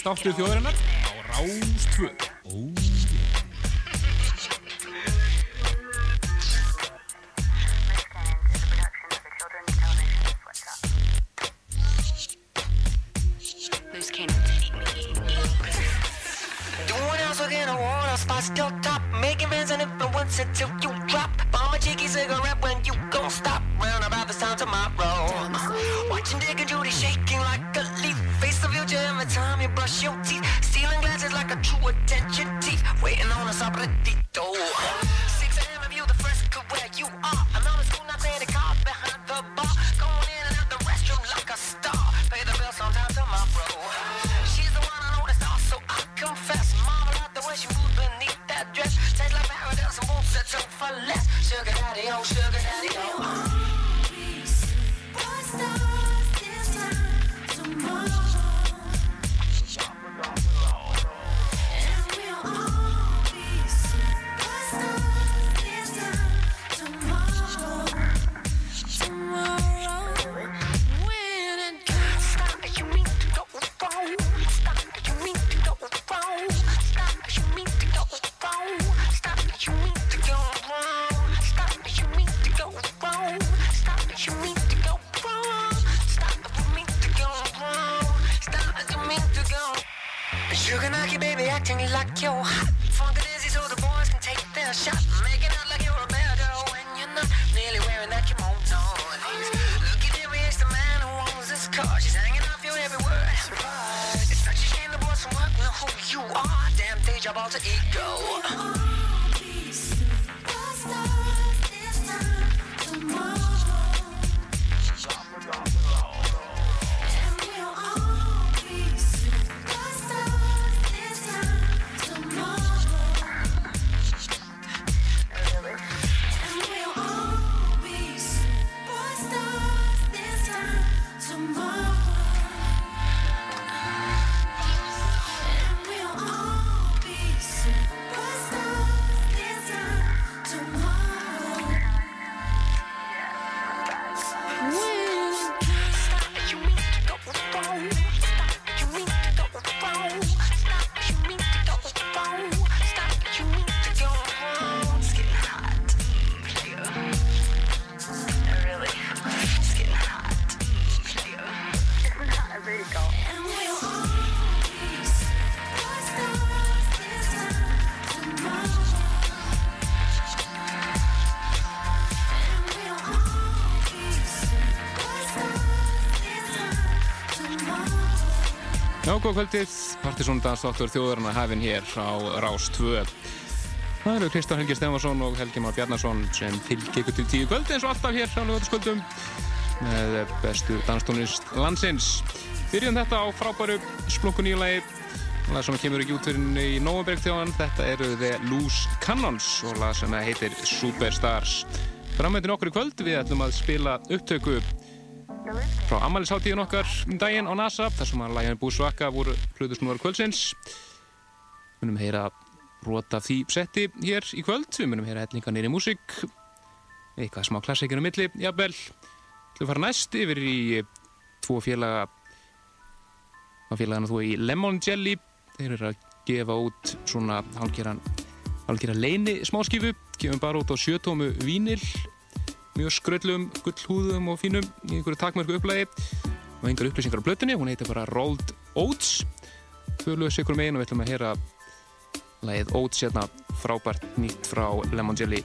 Dansdáttur þjóðarinnar á Rástfjö. Já, góð kvöldið, Partiðsson dansdáttur þjóðarinnar hafinn hér á Rás 2. Það eru Kristján Helgi Stefansson og Helgi Már Bjarnason sem fylgir ykkur til tíu kvöldi eins og alltaf hér á lögataskvöldum með bestu danstónist landsins. Byrjum þetta á frábæru splunkuníulagi lag sem kemur út fyrir í Nóaberg þjóðan. Þetta eru The Loose Cannons og lag sem heitir Superstars. Framöndin okkur í kvöld við ætlum að spila upptöku frá ammælisháttíðin okkar um daginn á NASA þar sem að lægjan Búsvaka voru hlutusnúar kvöldsins. Við munum heyra brota því setti hér í kvöld. Við munum heyra hellinga nýri músík. Eitthvað smá klassikinu milli jafnvel. Við fara næst yfir í tvo félaga á félagana þú í Lemon Jelly. Þeir eru að gefa út svona hálfgerðan hálfgerðan leini smáskifu. Gefum bara út á sjötómu vínil mjög skröllum, gullhúðum og fínum í einhverju takmörku upplægi og einhver upplýsingar á blötunni, hún heitir bara Rolled Oats. Þauðluðs ykkur megin og við ætlum að heyra lægið Oats hérna frábært nýtt frá Lemon Jelly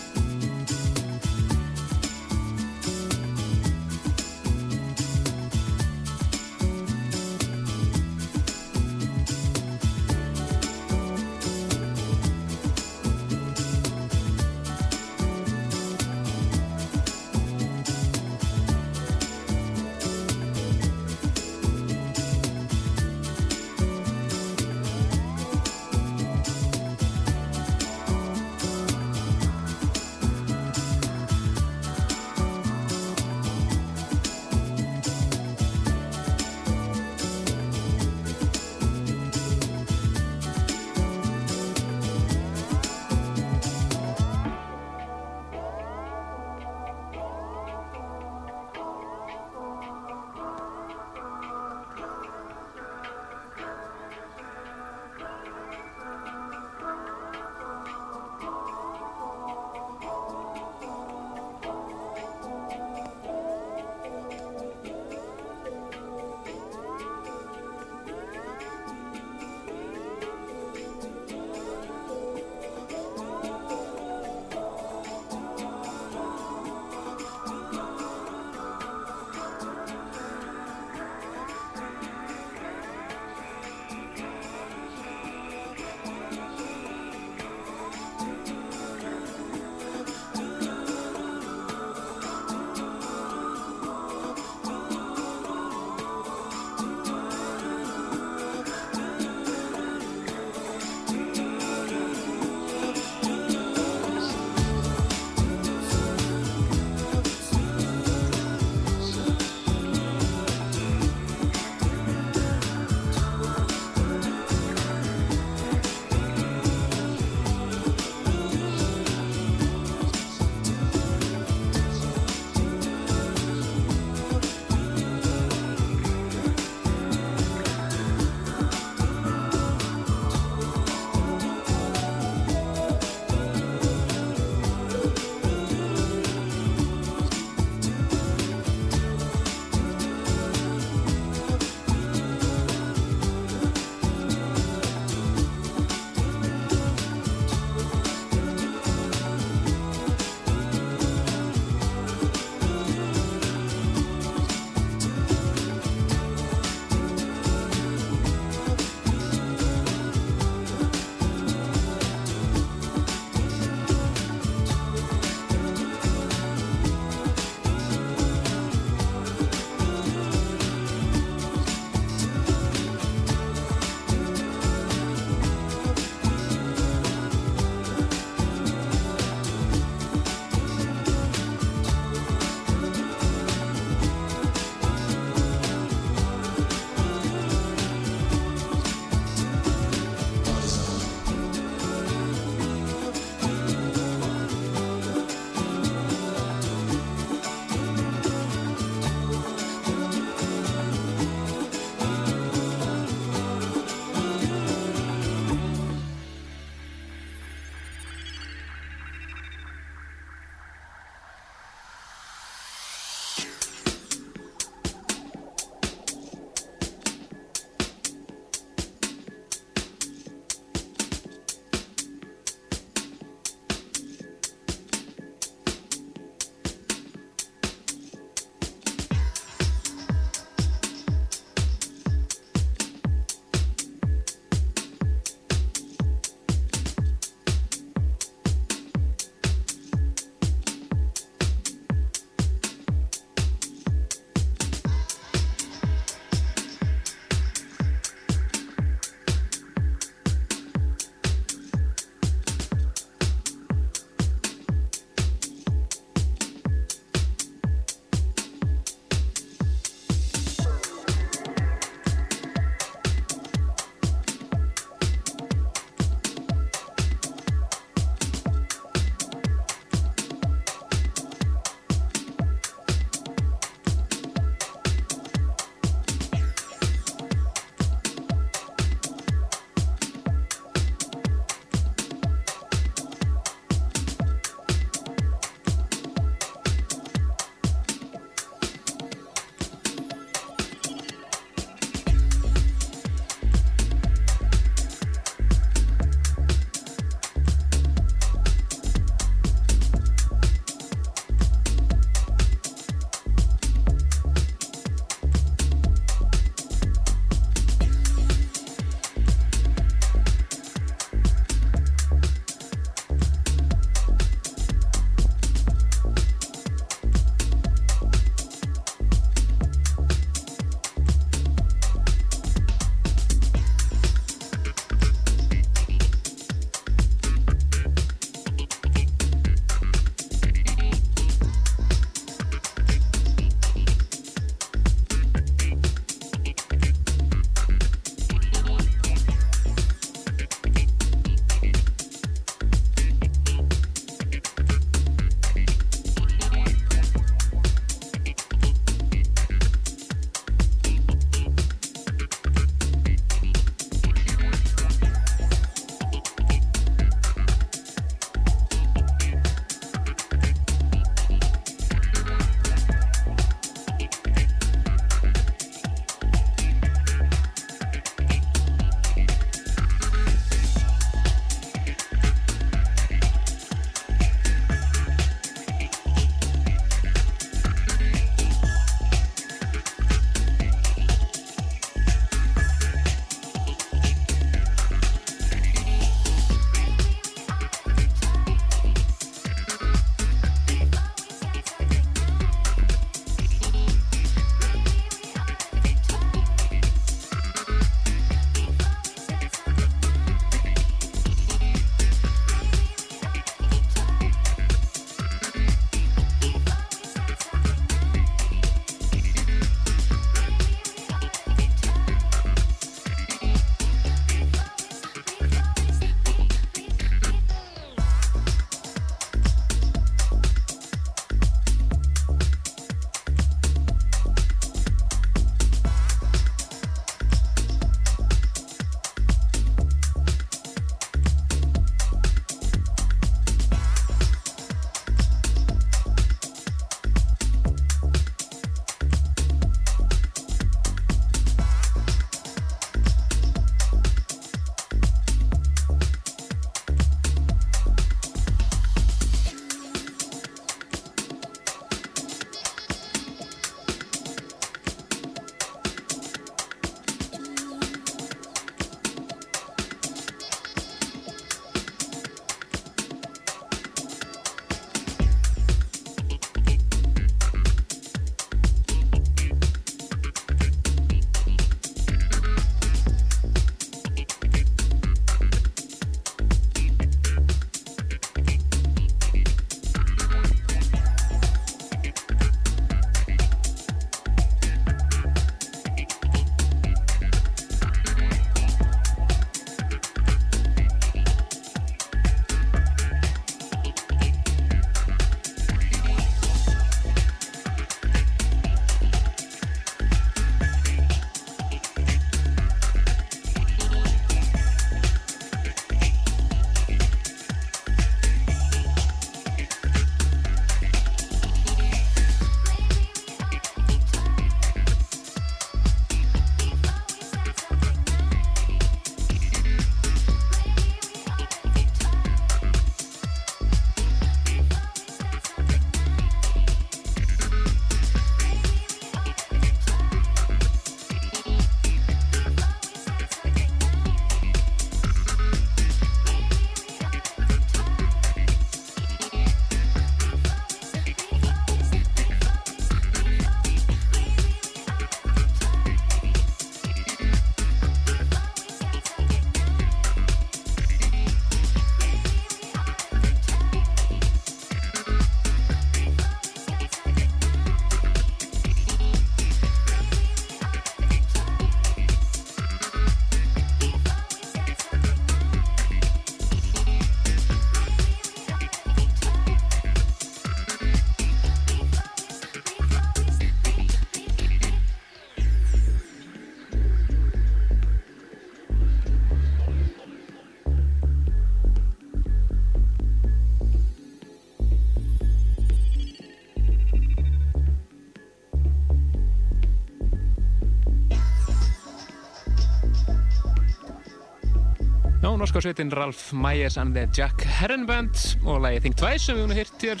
norska sveitin Ralf Myers and the Jack Herren Band og lagi Think Twice sem við hún hirt hér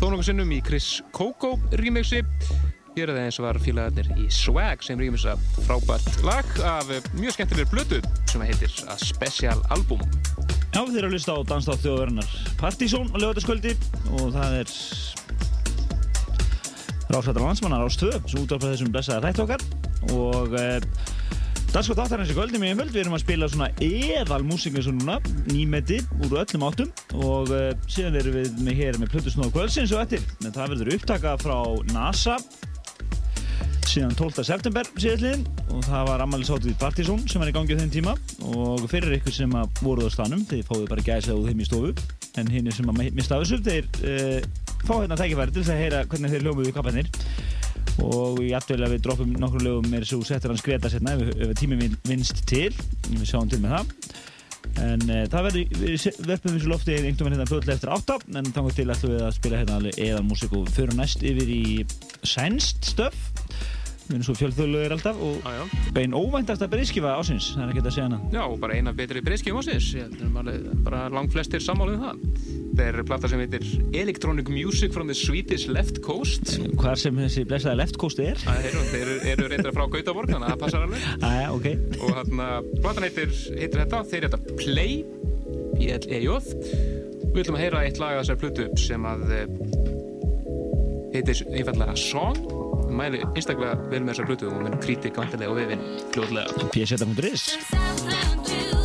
þó nokkuð sinnum í Chris Coco remixi. Hér er það eins og var fílagarnir í Swag sem rýmisa frábært lag af mjög skemmtilegur blötu sem heitir A Special Album. Já, þið eru að lusta á Danstátt þjóðverðinar Partizón á lögataskvöldi og það er Rásvættar landsmannar ástöð sem útvarpa þessum blessaða þætt okkar og eh, Danskátt áttarins í kvöldi mjög völd við erum að spila svona eðal músík eins og núna, nýmeti úr öllum áttum og eh, síðan erum við með hér með Plutusnóð kvöldsins og eftir en það verður upptaka frá NASA síðan 12. september síðastliðin og það var ammaliðsátið í Partizón sem var í gangi á þeim tíma og fyrir ykkur sem voruð á stanum þeir fáið bara gæsa úr þeim í stofu en hinn sem að mista þessu þeir uh, fá hérna tækifæri til að heyra hvernig þeir hljómuðu í kapparnir og ég að við droppum nokkur lögum með þessu settur hans Greta setna ef, ef tíminn vinst til. Við sjáum til með það. En uh, það verður, við verðum þessu lofti einhvern veginn hérna fljóðlega eftir átta. En þannig til ætlum við að spila hérna eðan músík og fyrir næst yfir í sænst stöf við erum svo fjölþjóðluðir alltaf og já. bein óvæntasta breyðskifa ásins það er ekki að segja hana Já, og bara eina betri breyskjum ásins. Að bara langt flestir sammálið það. Það er plata sem heitir Electronic Music from the Swedish Left Coast. hvað sem þessi blessaða left coast er Það eru, þeir eru, reyndar frá Gautaborg, þannig að það passar alveg. aðja, ok Og þarna, platan heitir, heitir þetta, þeir heita Play, P-L-E-J. Við ætlum að heyra eitt lag af þessar plötu sem að eh, heitir einfallega Song. Mæli einstaklega vel með þessar plötu og munum kritik vantilega og vefinn fljóðlega. pseta.is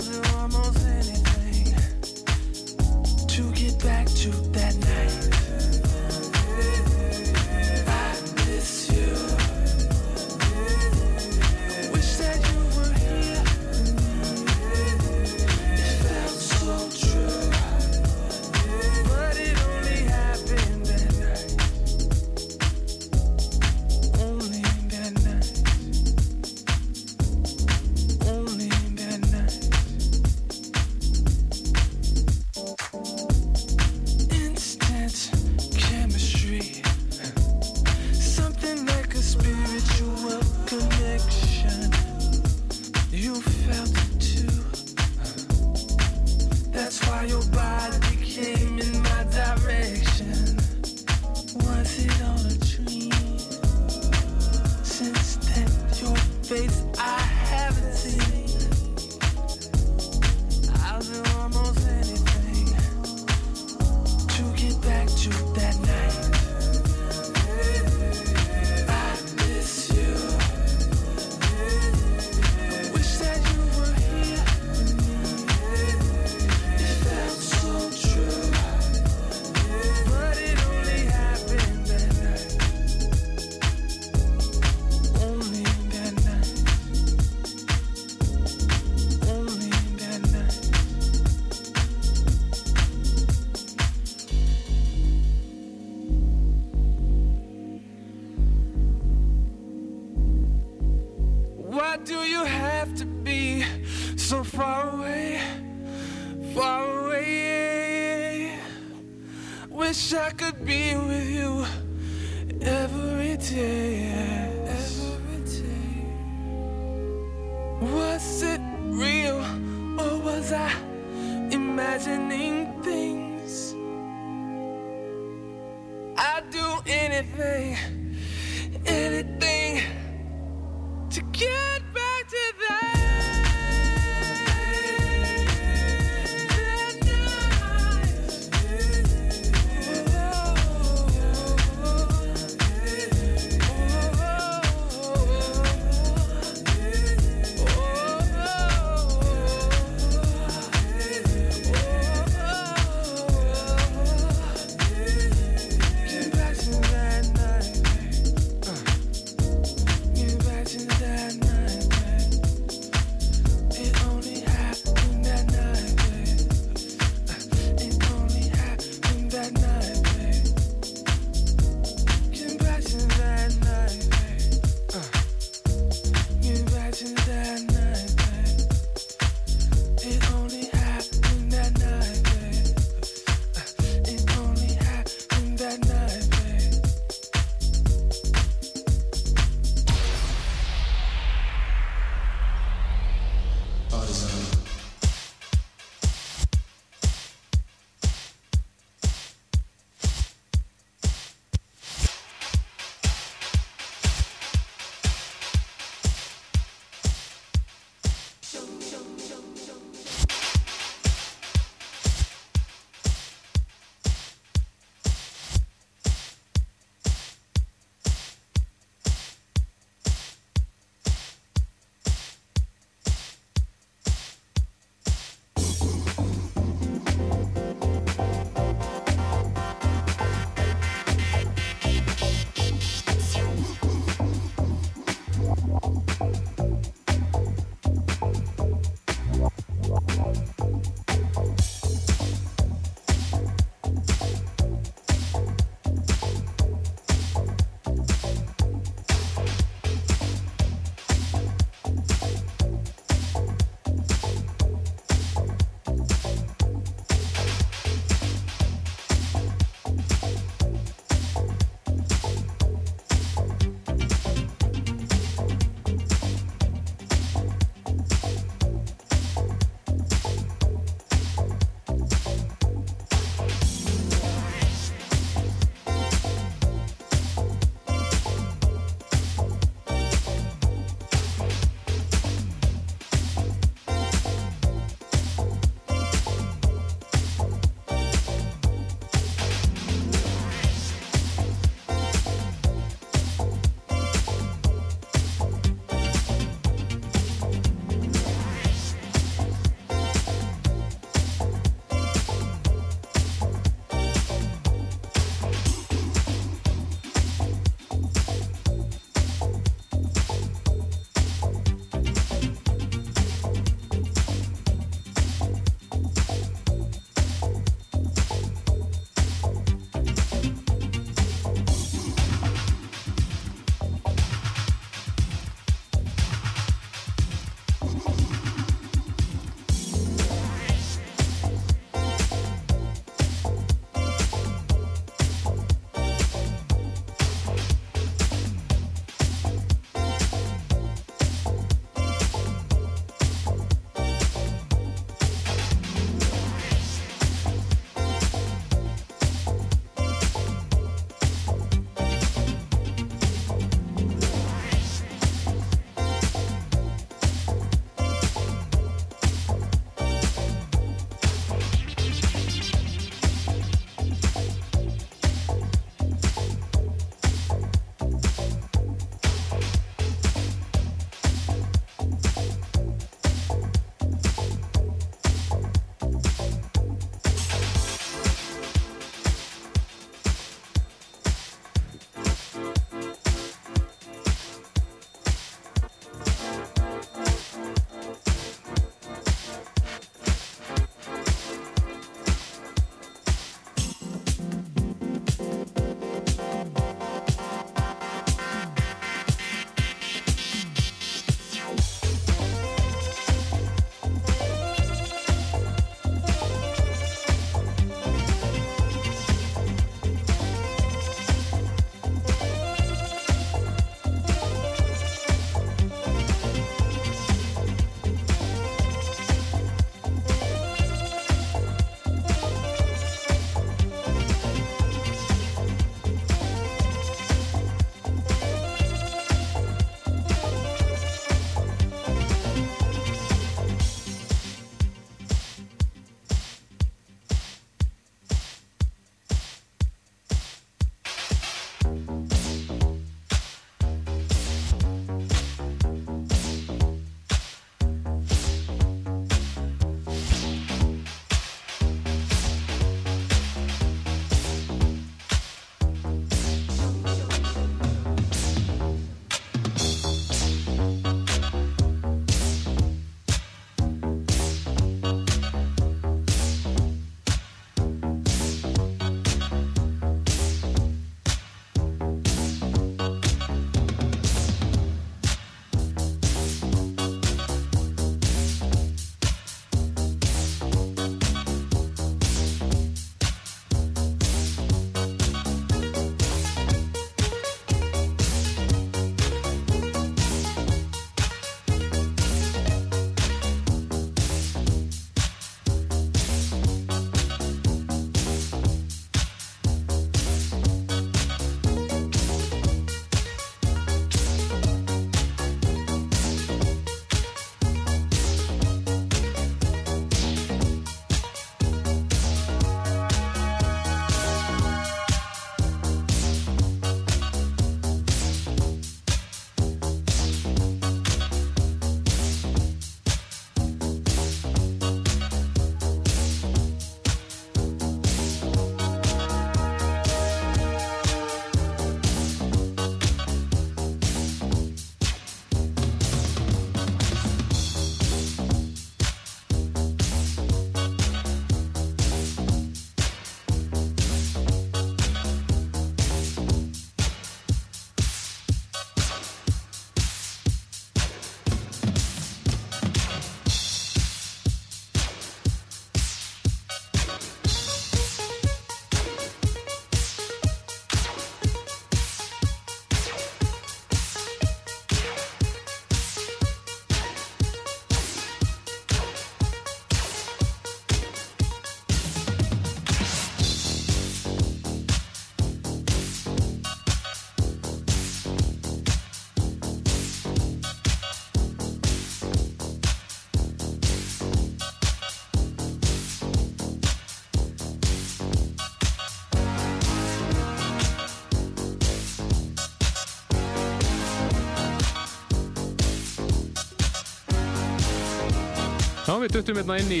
við duttum hérna inn í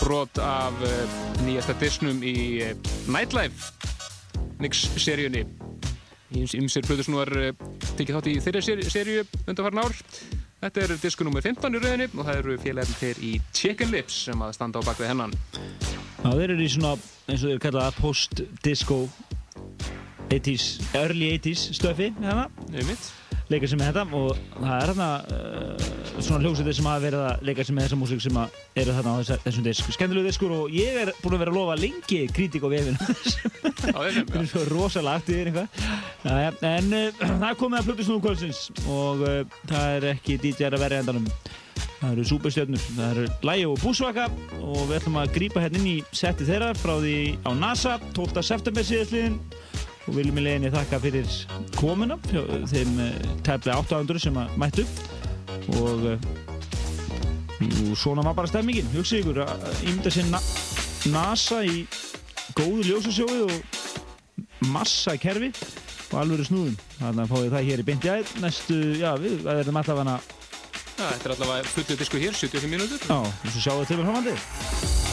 brot af uh, nýjasta disnum í uh, Nightlife Nix-seríunni. Ímsir Plutusnúar uh, tekið þátt í þeirra seríu undanfarn ár. Þetta er disku nr. 15 í rauninni og það eru félagin þeir í Chicken Lips sem að standa á bakvið hennan. Já, þeir eru í svona, eins og þeir kalla það, post-disco 80's, early 80's stöfi hérna. Nei mitt leika sem er þetta og það er hérna svona hljómsveitir sem hafa verið að leika sem er þessa músík sem eru þarna á þess, þessum disk. Skemmtilegu diskur og ég er búin að vera að lofa lengi kritík á vefinu það er svo rosalega aktíðir eitthvað. En uh, það er komið að plötu snúðum kvöldsins og uh, það er ekki DJ-ar að vera endanum. Það eru superstjörnur, það eru Lægi og Búsvaka og við ætlum að grípa hérna inn í setti þeirra frá því á NASA 12. september síðastliðin og viljum í leginni þakka fyrir komuna þeim eh, tefnilega 800 sem að mættu og, eh, og svona var bara stemmingin. Hugsið ykkur að ímynda sér na NASA í góðu ljósasjóði og massa kerfi og alveg snúðum. Þannig að fáið það hér í byndi æð. Næstu, já við, það er allavega hana Já, þetta er allavega fullið disku hér, 75 mínútur. Já, og svo sjáum við til með framhaldið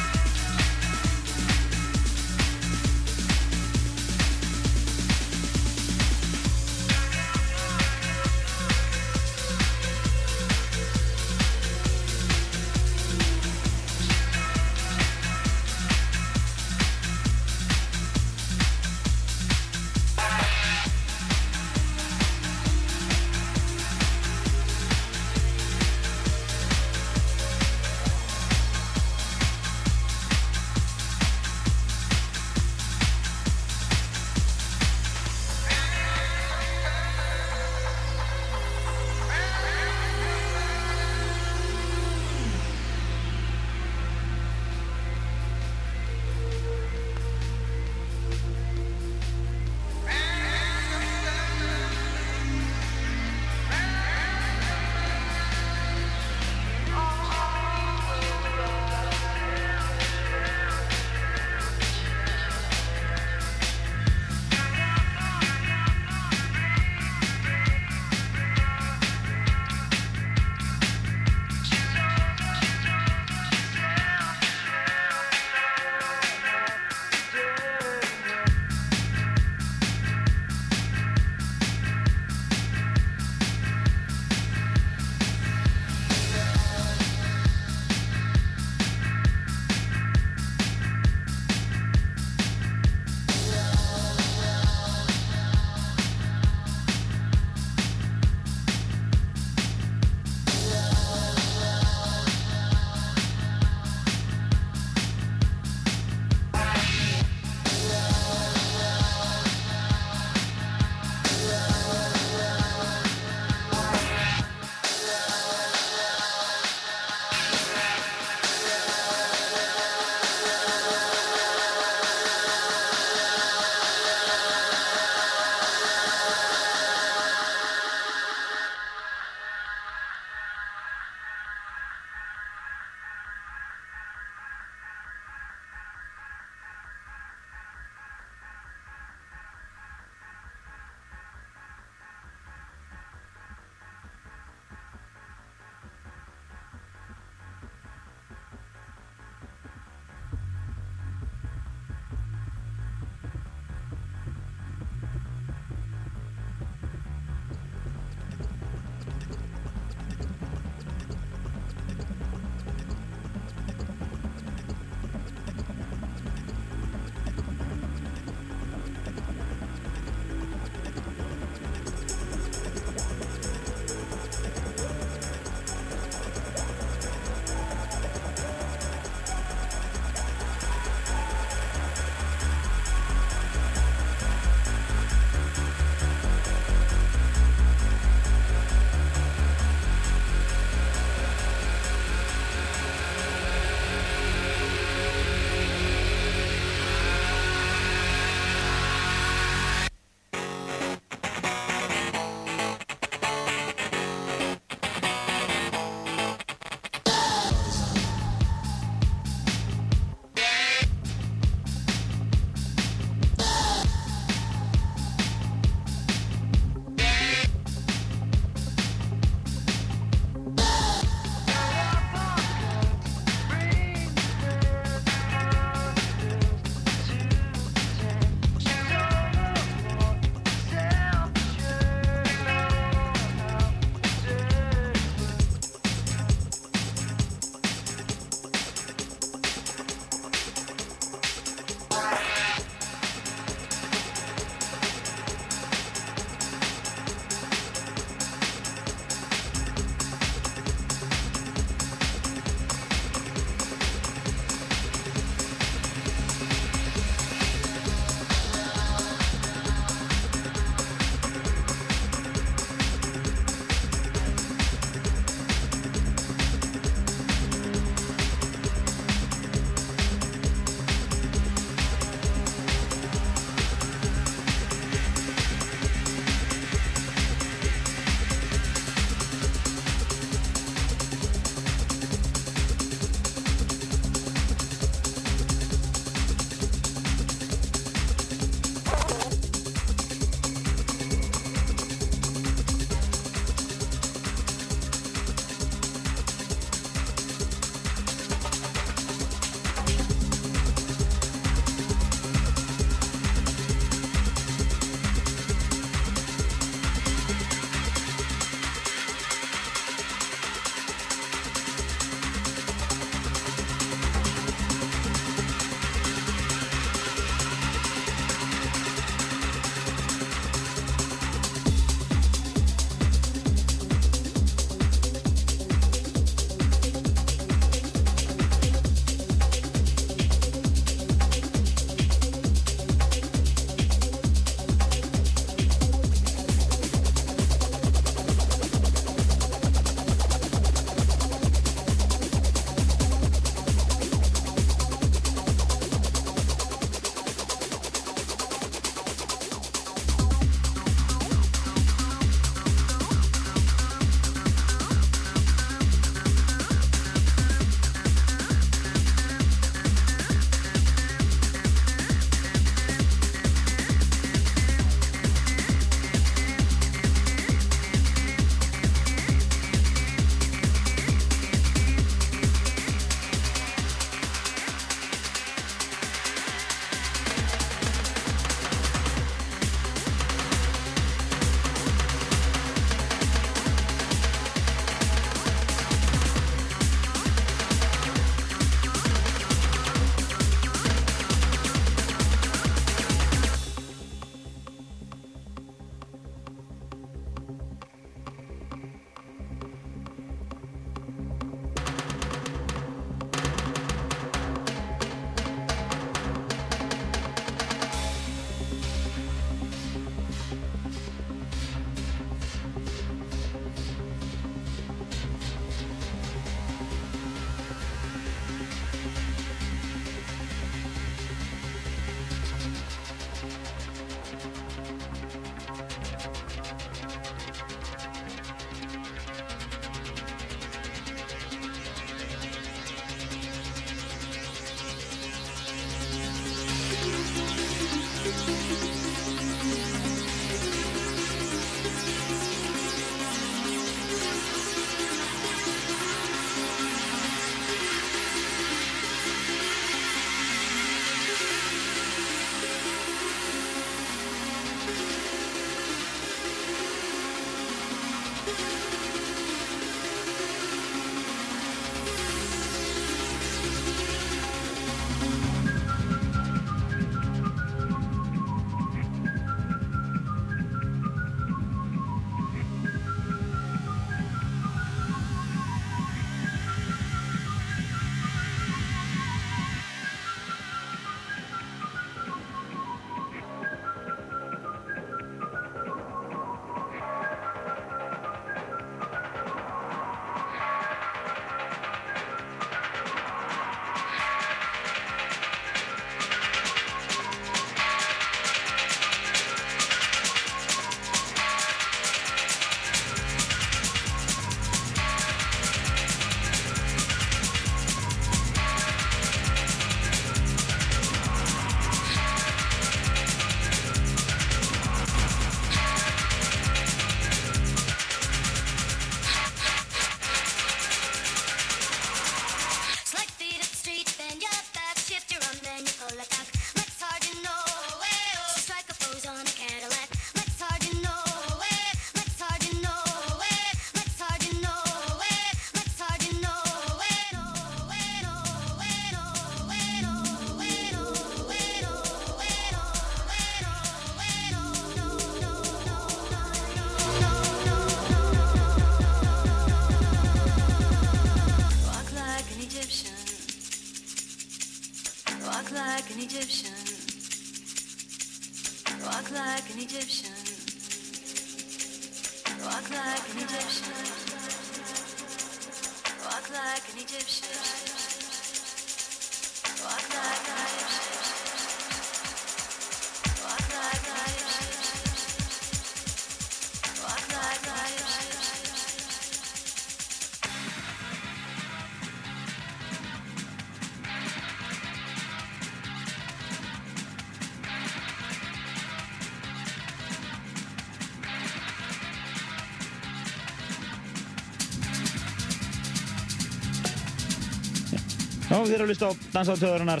Já, þið eru að hlusta á Dansátöðurinnar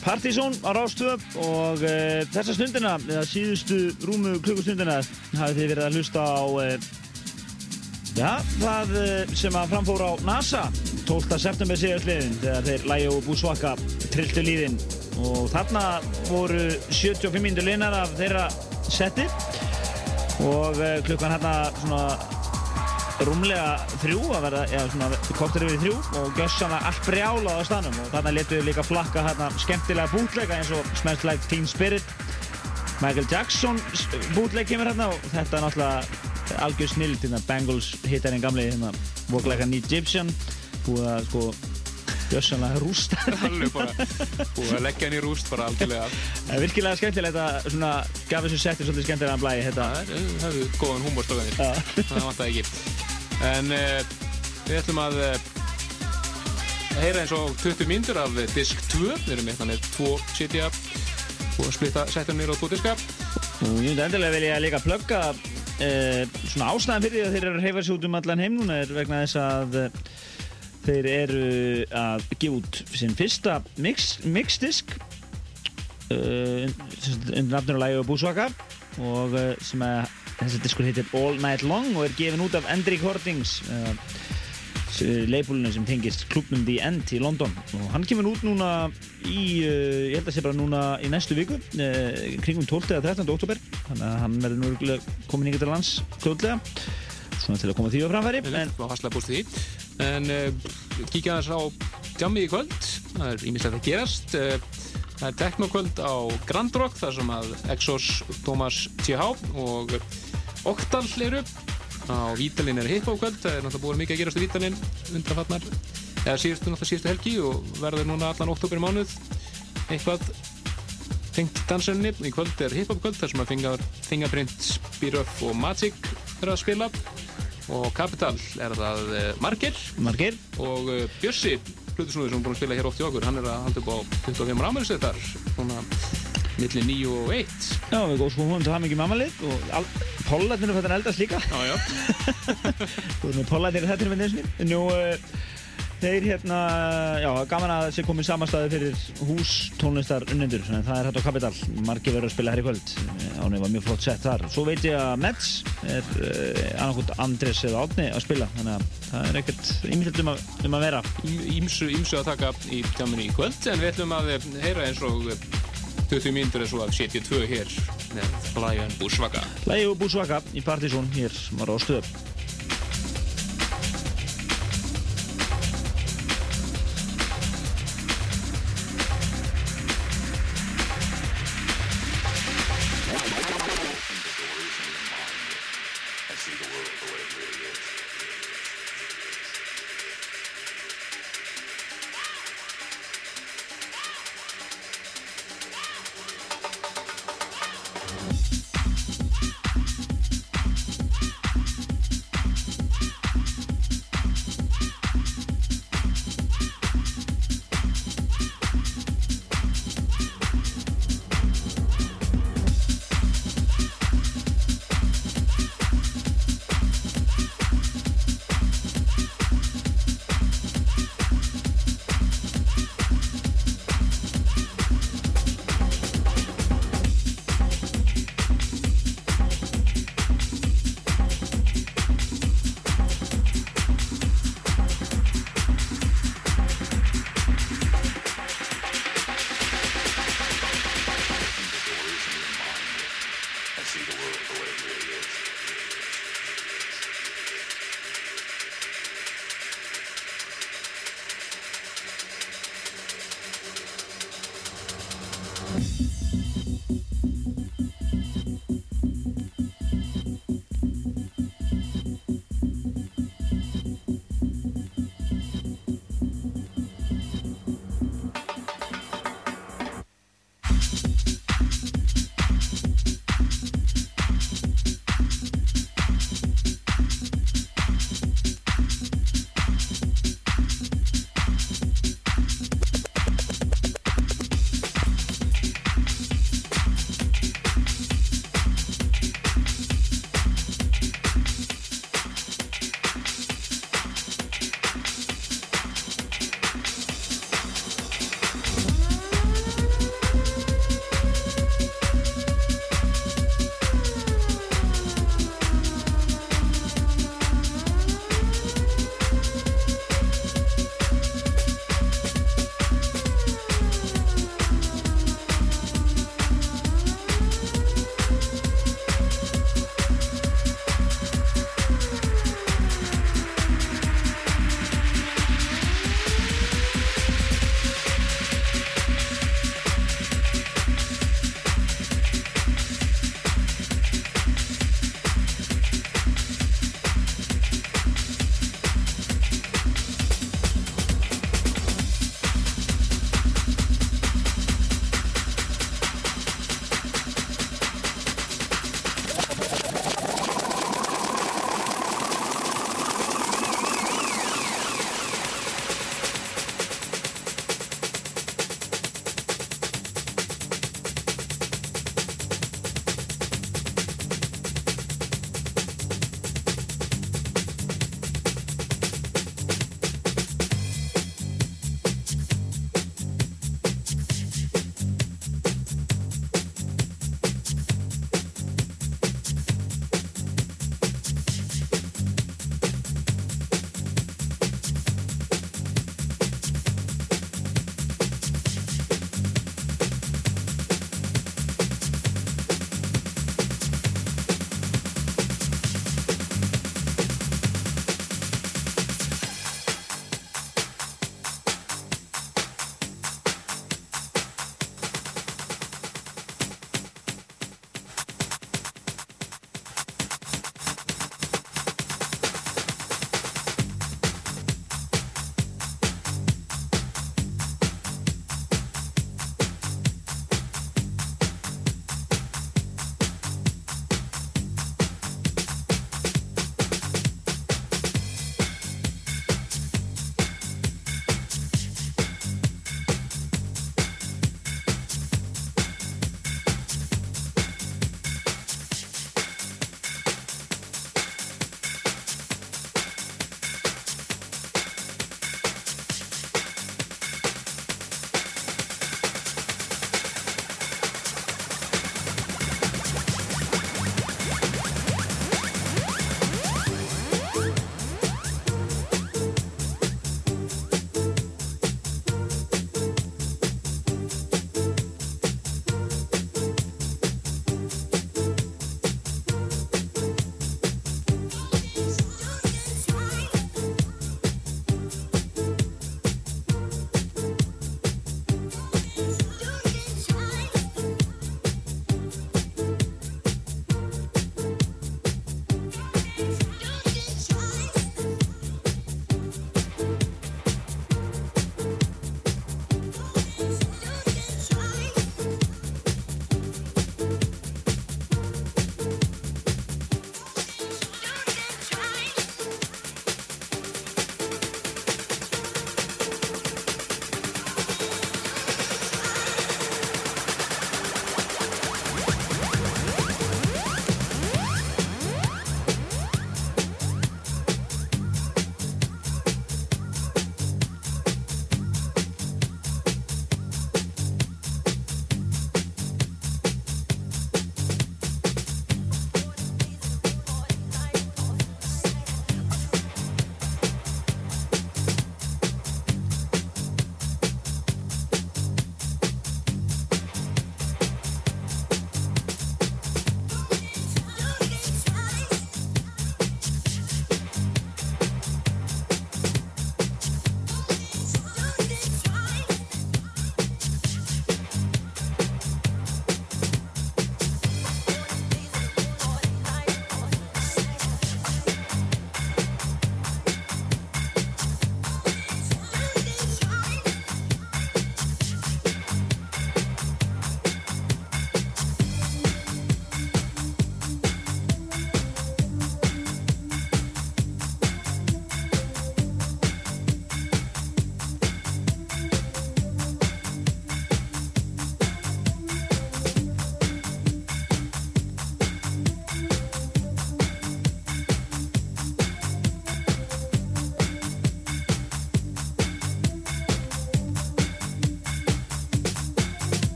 Partizón á Rástöð og uh, þessa stundina, eða síðustu rúmu klukkustundina, hafið þið verið að hlusta á uh, já, það uh, sem að framfór á NASA. 12. september síðastliðin þegar þeir Lægi og Búsvaka trilltu líðin. Og þarna voru 75 mindur linar af þeirra setti og klukkan hérna svona rúmlega þrjú að verða, eða svona kortur yfir þrjú og gjössanlega allt brjálað á stanum og þarna letu við líka flakka hérna skemmtilega bútleika eins og Smells Like Teen Spirit Michael Jackson bútleik kemur hérna og þetta er náttúrulega algjör snild hérna Bangles hittarinn gamli hérna vokleika Egyptian búið að sko gjössanlega rústa Alveg bara búið að leggja henni í rúst bara algjörlega. það er virkilega skemmtilegt að svona gaf þessu setti svolítið skemmtilega blæði þetta Það er, það hefur góðan húmórstöðanir. Já. Það vantaði ekki. En uh, við ætlum að uh, heyra eins og 20 mínútur af disk 2. Við erum með þannig tvo sitja og splitta setjum nýra á tvo diska. Og ég myndi endilega vilja líka plugga uh, svona ástæðan fyrir því að þeir eru að reyfa sig út um allan heim núna er vegna þess að þeir eru að gefa út sinn fyrsta mix, mixdisk undir nafnur og lægi og búsvaka og sem að þessi diskur heitir All Night Long og er gefin út af End Recordings uh, leifbúlinu sem tengist klubnum The End í London og hann kemur út núna í, uh, ég held að sé bara núna í næstu viku uh, kringum 12. eða 13. oktober þannig að hann verður nú örugglega komin yngur til lands kljóðlega svona til að koma því á framfæri en, en kíkja þess á djammi í kvöld það er ímislegt að gerast það er teknokvöld á Grand Rock þar sem að Exos, Thomas TH og Oktal eru á Vítalinn er hiphop-kvöld það er náttúrulega búin mikið að gerast í Vítalinn undrafarnar eða síðustu náttúrulega síðustu helgi og verður núna allan oktober mánuð. Eitthvað tengt dansenni í kvöld er hiphop-kvöld þar sem að Finger, Fingerprint, Spiruff og Magic eru að spila. Og Capital er það uh, Margir margir og uh, Bjössi Plutusnúður sem er búin að spila hér oft í okkur hann er að halda upp á 25 rámælisvið þar svona milli 9 og 1 já við góðum til hafa mikið mammalið og pollarnir er þetta eldast líka. Já, já, pollarnir í þetta með nefnsminn Nú, uh, þeir hérna, já, gaman að sé komin samanstæði fyrir hús tónlistar unnendur, en það er hægt á Kapital margir verður að spila her í kvöld. Ánum var mjög flott sett þar, svo veit ég að Mets er uh, annarkot Andres eða Átni að spila, þannig að það er ekkert ymmiðt um, um að vera. Ímsu, ímsu að taka í tjáminni í kvöld en við ætlum að eh, heyra eins og eh, 20 mínútur eins og af 72 hér með Lion Búsvaka og Búsvaka í Partizón hér var á stöð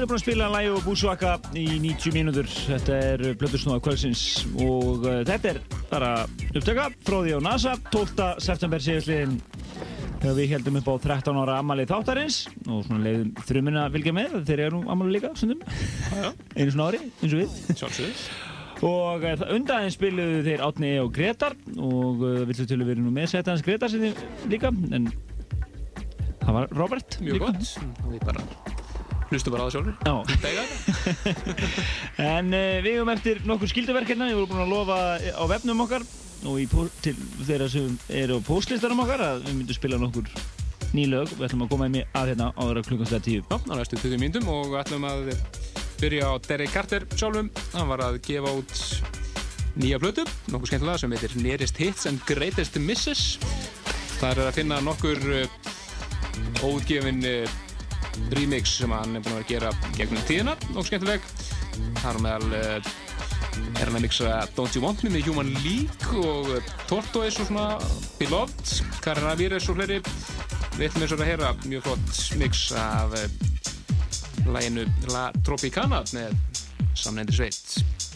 erum búin að spila lægi og búsvaka í 90 mínútur. Þetta er Blöðursnóða kvöldsins og uh, þetta er bara upptöka frá því á NASA 12. september síðastliðin þegar við heldum upp á 13 ára amalið þáttarins og svona leiðum þrjumina fylgja með þeir eru nú amalið líka, stundum einu svona ári, eins og við og uh, undaðin spiluðu þeir Átni og Gretar og uh, villu til að vera nú með setjans Gretar sinni líka en það var Robert Mjög líka. gott. Við bara hlustu bara á það sjálfur. En uh, við hefum eftir nokkur skilduverkefna, við vorum búin að lofa á vefnum okkar og til þeirra sem eru á postlistanum okkar að við myndum spila nokkur ný lög. Við ætlum að koma með að hérna áður að klukkan stæða tíu. Já, á næstu 20 mínutum og við ætlum að byrja á Derek Carter sjálfum. Hann var að gefa út nýja plötu, nokkuð skemmtilega, sem heitir Nearest Hits and Greatest Misses. Það er að finna nokkur uh, óutgefin remix sem hann er búinn að vera að gera gegnum tíðina, nokkuð skemmtileg. Það er meðal uh, er hann að mixa Don't You Want Me með Human League og uh, Tortoise og svona Beloved, Karin Ravirez og fleiri. Við ætlum eins og að heyra mjög flott mix af uh, læginu La Tropicana með samnendi sveit.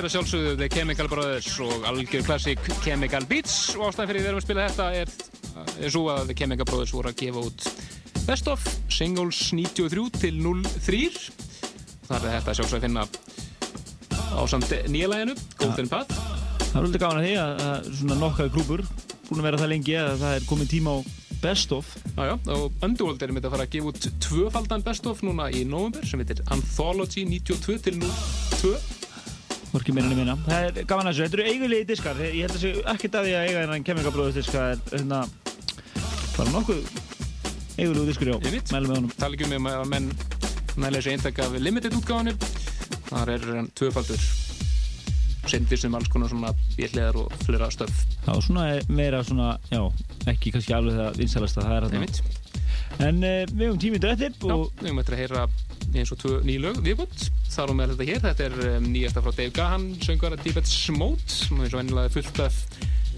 Þetta er að sjálfsögðu The Chemical Brothers og algjör klassík Chemical Beats og ástæðan fyrir við erum að spila þetta er, er svo að The Chemical Brothers voru að gefa út Best of Singles 93 til 03 þar er þetta sjálfsögðu að finna á samt nýjalæginu Golden Path. Það er alveg gaman að því að, að svona nokkaði klúpur búin að vera það lengi að það er komin tíma á Best of. Já, já, og Underworld er mitt að fara að gefa út tvöfaldan Best of núna í november sem heitir Anthology 92 til 02 Hvorki meira en minna. Það er gaman að þessu. Þetta eru eigulegi diskar. Ég held að þessu ekkert að því að eiga þennan kemingabróðus diska er hérna bara nokkuð eigulegu diskur, já. Einmitt. Mælum með honum. tala ekki um að menn nælega þessi eintak af limited útgáðinu þar er hann tvöfaldur sendir sem alls konar svona bíliðar og flera stöf Já, svona meira svona, já, ekki kannski alveg það vinsalasta, það er hérna. einmitt En uh, við höfum tímið drættir Já, og við höfum eftir að heyra eins og tvö ný lög viðbútt þar og með þetta hér, þetta er um, nýjasta frá Dave Gahan, söngvara Tibet Smote sem eins og vennilega er fullt af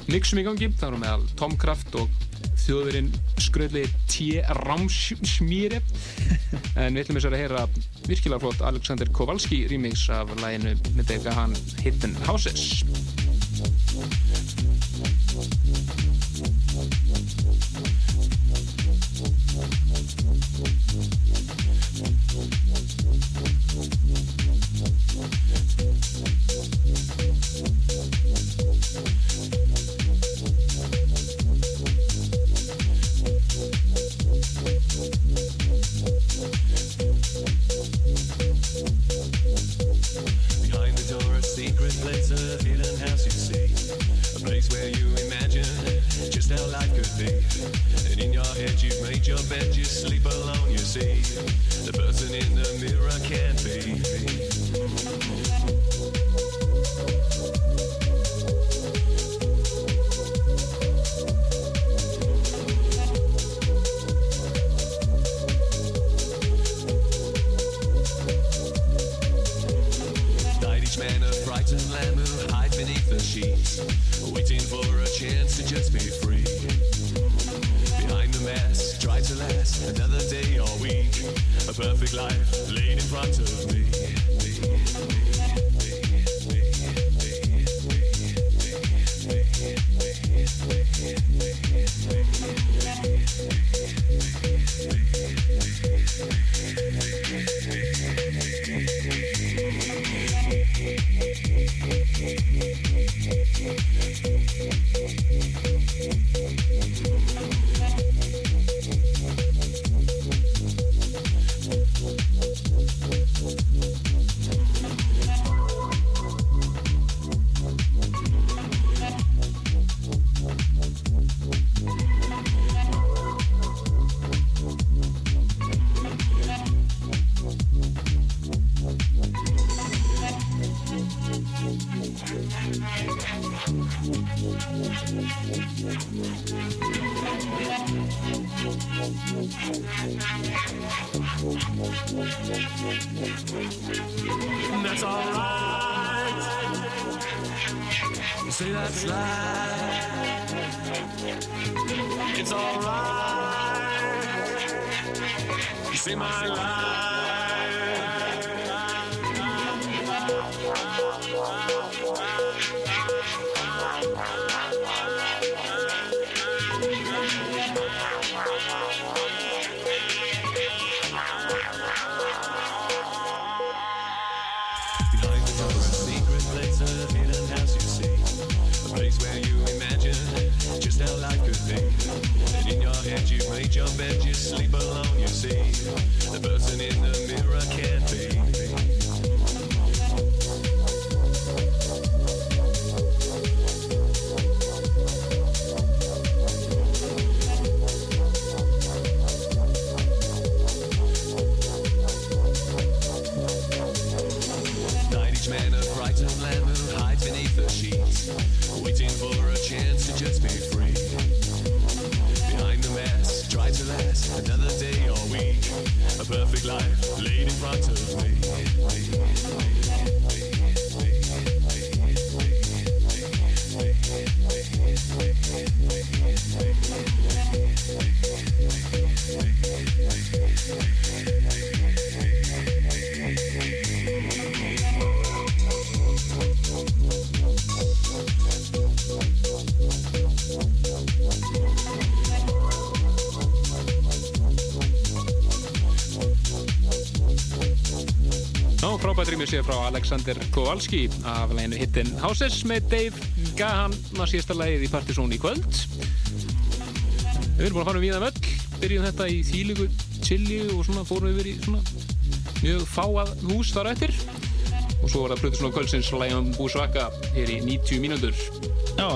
mixum í gangi, þar og meðal Tom Kraft og þjóðurinn skröðli T. Ramsmýri. En við ætlum þess að heyra virkilega flott Alexander Kowalski remix af læginu með Dave Gahan Hidden Houses sér frá Alexander Kowalski af leginu Hidden Houses með Dave Gahan á síðasta lagið í Partizón í kvöld. Við erum búin að fara um víðan völl, byrjum þetta í þýligu chili og svona fórum við verið í svona mjög fáað hús þar eftir og svo var það Plutusson og Kvöldsins lægum Búsvaka hér í 90 mínútur. Já,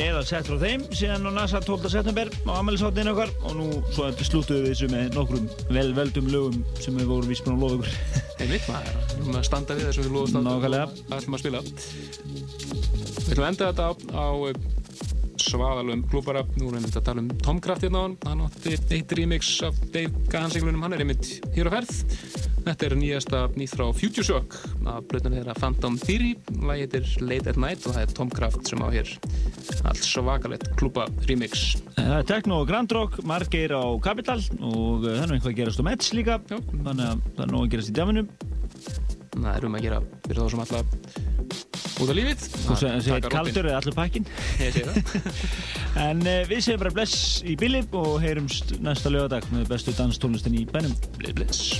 eða sett frá þeim síðan á NASA 12. september á ammælisáttin okkar og nú svo þetta slúttuðu við þessu með nokkrum velveldum lögum sem við vorum vísbúin að lofa ykkur Einmitt maður, erum að standa við þessum við loðum standa. Nákvæmlega. Það ætlum að spila. Við ætlum að enda þetta á, á eh, svaðalum klúbara. Nú erum við að tala um Tomcraft hérna á hann. Hann átti eitt remix af Dave Gahan-singlunum. Hann er einmitt hér á ferð. Þetta er nýjasta nýtt frá Future Shock af blöðunni þeirra Phantom Theory. Lagi heitir Late at Night og það er Tomcraft sem á hér allt svakalett klúba remix. Það er Tekno og Grand Rock, margir á Capital og uh, það er nú eitthvað að gerast á Mets líka Já. þannig að það er nóg að gerast í djafinu Það er um að gera fyrir þá sem alltaf út af lífið. Þú segir segir kaldur eða allur pakkin Ég segi það. En uh, við segjum bara bless í bíli og heyrumst næsta lögadag með bestu danstónlistin í bænum Bless,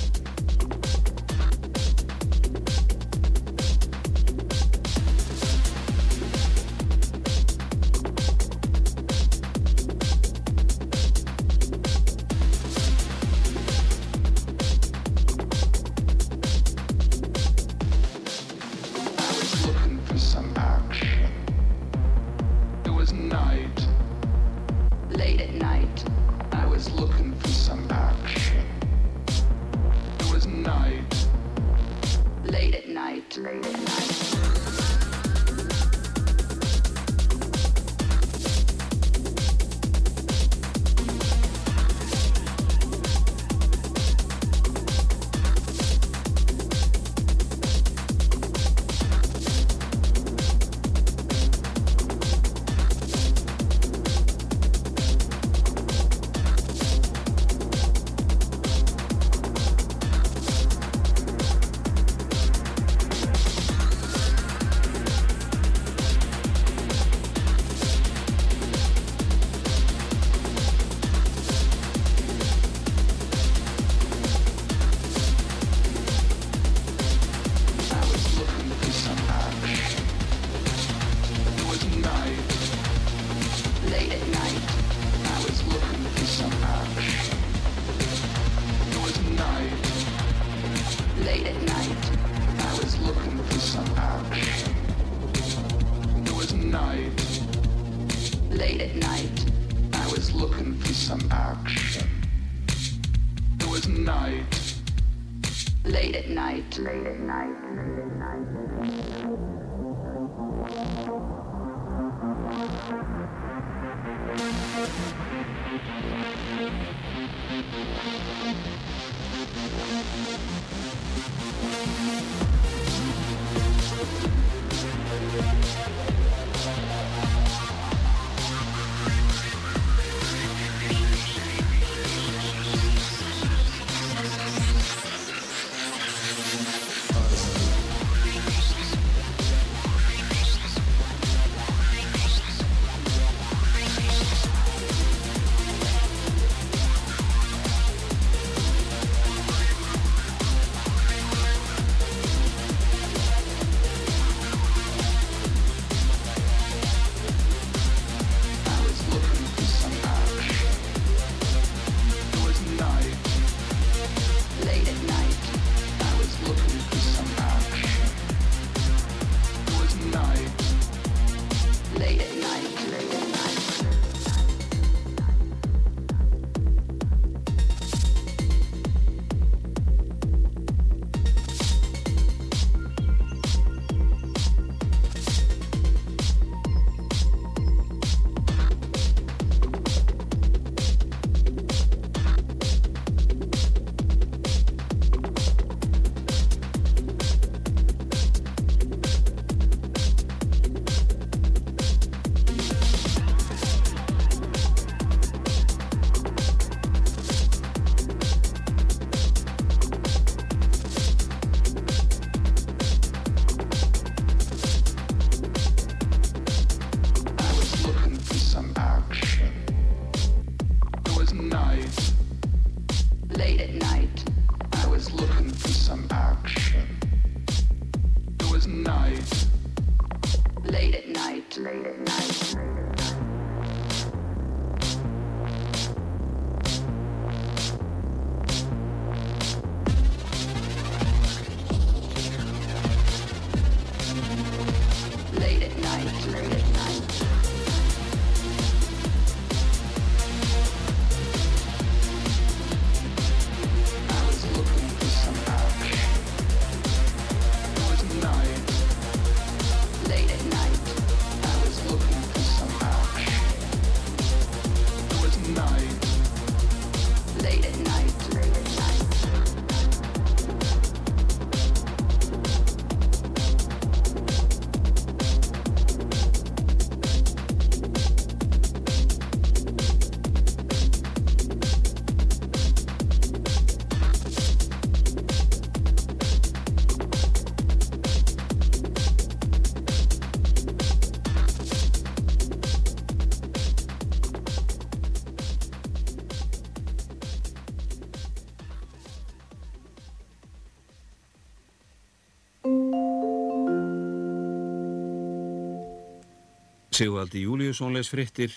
Sigvaldi Júliusson les frittir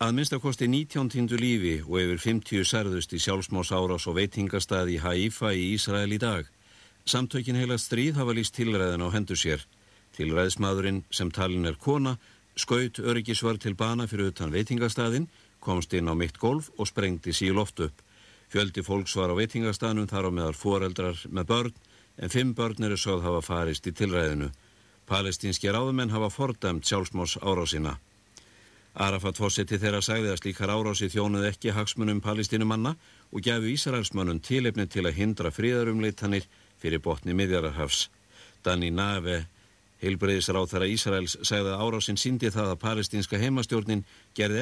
að minnstakosti 19 týndu lífi og yfir 50 særðust í sjálfsmás árás og veitingastað í Haifa í Ísrael í dag. Samtökin heila stríð hafa líst tilræðin á hendur sér. Tilræðismadurinn sem talin er kona skaut öryggisvar til bana fyrir utan veitingastaðin, komst inn á mitt golf og sprengdi sí loft upp. Fjöldi fólks var á veitingastaðnum þar á meðal foreldrar með börn en fimm börn eru sögð hafa farist í tilræðinu. Palestínski ráðumenn hafa fordæmt sjálfsmás árásina. Arafat fósetti þeirra sagði að slíkar árási þjónuð ekki hagsmunum palestínumanna og gæfu Ísraelsmönnum tilefni til að hindra fríðarumleitanir fyrir botni miðjararhafs. Danny Nave, heilbreyðisráð þeirra Ísraels, sagði að árásin síndi það að palestínska heimastjórnin gerði